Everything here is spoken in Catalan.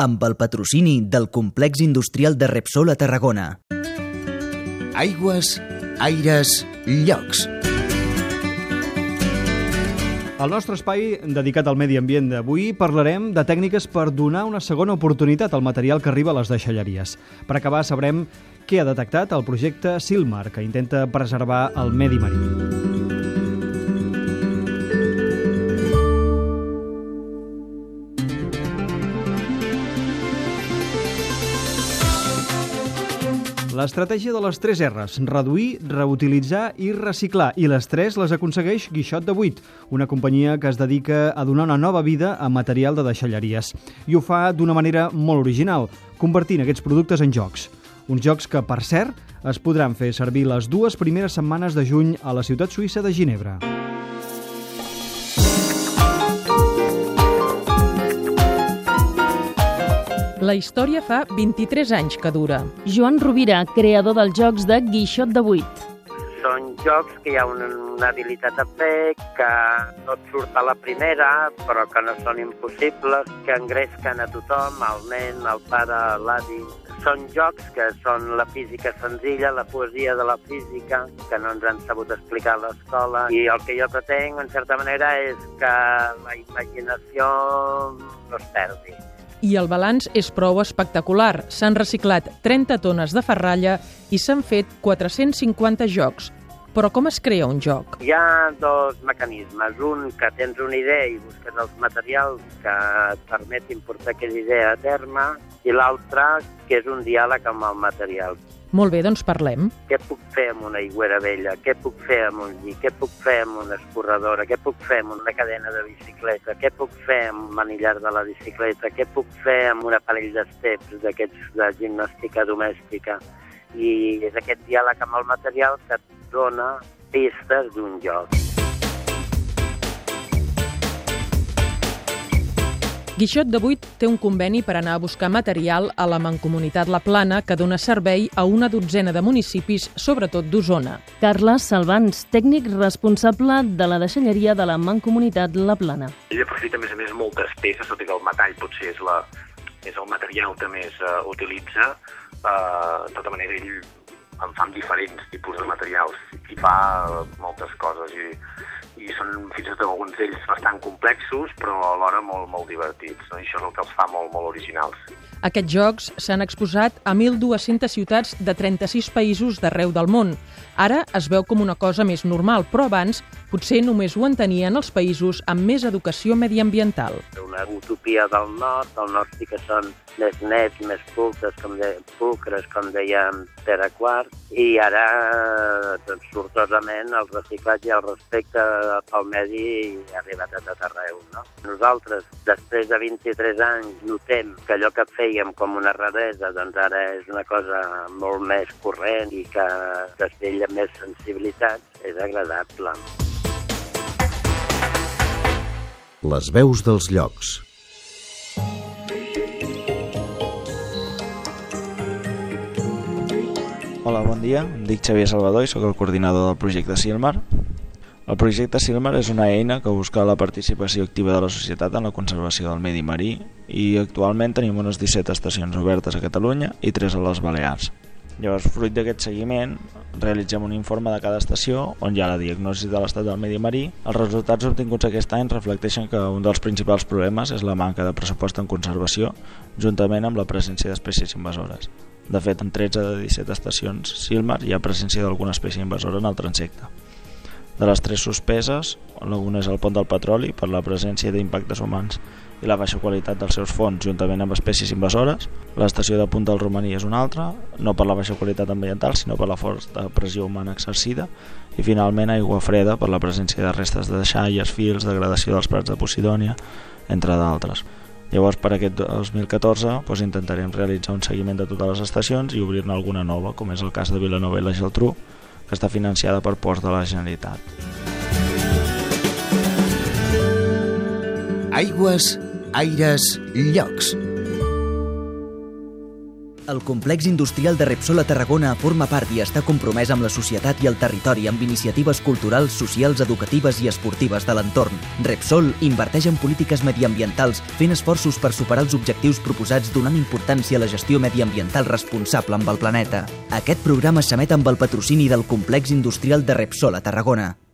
amb el patrocini del complex industrial de Repsol a Tarragona. Aigües, aires, llocs. Al nostre espai dedicat al medi ambient d'avui parlarem de tècniques per donar una segona oportunitat al material que arriba a les deixalleries. Per acabar sabrem què ha detectat el projecte Silmar, que intenta preservar el medi marí. L'estratègia de les 3 R's, reduir, reutilitzar i reciclar, i les 3 les aconsegueix Guixot de 8, una companyia que es dedica a donar una nova vida a material de deixalleries. I ho fa d'una manera molt original, convertint aquests productes en jocs. Uns jocs que, per cert, es podran fer servir les dues primeres setmanes de juny a la ciutat suïssa de Ginebra. La història fa 23 anys que dura. Joan Rovira, creador dels jocs de Guixot de 8. Són jocs que hi ha una, una habilitat a fer, que no et surt a la primera, però que no són impossibles, que engresquen a tothom, al nen, al pare, l'avi. Són jocs que són la física senzilla, la poesia de la física, que no ens han sabut explicar a l'escola. I el que jo pretenc, en certa manera, és que la imaginació no es perdi i el balanç és prou espectacular. S'han reciclat 30 tones de ferralla i s'han fet 450 jocs. Però com es crea un joc? Hi ha dos mecanismes. Un, que tens una idea i busques els materials que et permetin portar aquella idea a terme, i l'altre, que és un diàleg amb el material. Molt bé, doncs parlem. Què puc fer amb una aigüera vella? Què puc fer amb un lli? Què puc fer amb una escorredora? Què puc fer amb una cadena de bicicleta? Què puc fer amb un manillar de la bicicleta? Què puc fer amb un aparell d'esteps d'aquests de gimnàstica domèstica? I és aquest diàleg amb el material que dona pistes d'un joc. Guixot de Vuit té un conveni per anar a buscar material a la Mancomunitat La Plana que dona servei a una dotzena de municipis, sobretot d'Osona. Carles Salvans, tècnic responsable de la deixalleria de la Mancomunitat La Plana. Ell aprofita, a més a més, moltes peces, tot i que el metall potser és, la, és el material que més uh, utilitza. Uh, de tota manera, ell en fa diferents tipus de materials i fa moltes coses i i són fins i tot alguns d'ells bastant complexos, però alhora molt, molt divertits. No? I això és el que els fa molt, molt originals. Aquests jocs s'han exposat a 1.200 ciutats de 36 països d'arreu del món. Ara es veu com una cosa més normal, però abans potser només ho entenien els països amb més educació mediambiental. Utopia del nord, del nord sí que són més nets, més pulcres, com, de, pulcres, com dèiem Pere Quart, i ara, doncs, sortosament, el reciclatge i el respecte pel medi ha arribat a tot arreu. No? Nosaltres, després de 23 anys, notem que allò que fèiem com una raresa, doncs ara és una cosa molt més corrent i que desvella més sensibilitats, és agradable. Les veus dels llocs. Hola, bon dia. Em dic Xavier Salvador i sóc el coordinador del projecte Silmar. El projecte Silmar és una eina que busca la participació activa de la societat en la conservació del medi marí i actualment tenim unes 17 estacions obertes a Catalunya i 3 a les Balears. Llavors, fruit d'aquest seguiment, realitzem un informe de cada estació on hi ha la diagnosi de l'estat del medi marí. Els resultats obtinguts aquest any reflecteixen que un dels principals problemes és la manca de pressupost en conservació, juntament amb la presència d'espècies invasores. De fet, en 13 de 17 estacions Silmar hi ha presència d'alguna espècie invasora en el transecte. De les tres suspeses, una és el pont del petroli per la presència d'impactes humans i la baixa qualitat dels seus fons juntament amb espècies invasores. L'estació de Punta del Romaní és una altra, no per la baixa qualitat ambiental, sinó per la forta pressió humana exercida. I finalment aigua freda per la presència de restes de deixalles, fils, degradació dels prats de Posidònia, entre d'altres. Llavors, per aquest 2014, doncs, intentarem realitzar un seguiment de totes les estacions i obrir-ne alguna nova, com és el cas de Vilanova i la Geltrú, que està financiada per Ports de la Generalitat. Aigües, aires, llocs. El complex industrial de Repsol a Tarragona forma part i està compromès amb la societat i el territori amb iniciatives culturals, socials, educatives i esportives de l'entorn. Repsol inverteix en polítiques mediambientals fent esforços per superar els objectius proposats donant importància a la gestió mediambiental responsable amb el planeta. Aquest programa s'emet amb el patrocini del complex industrial de Repsol a Tarragona.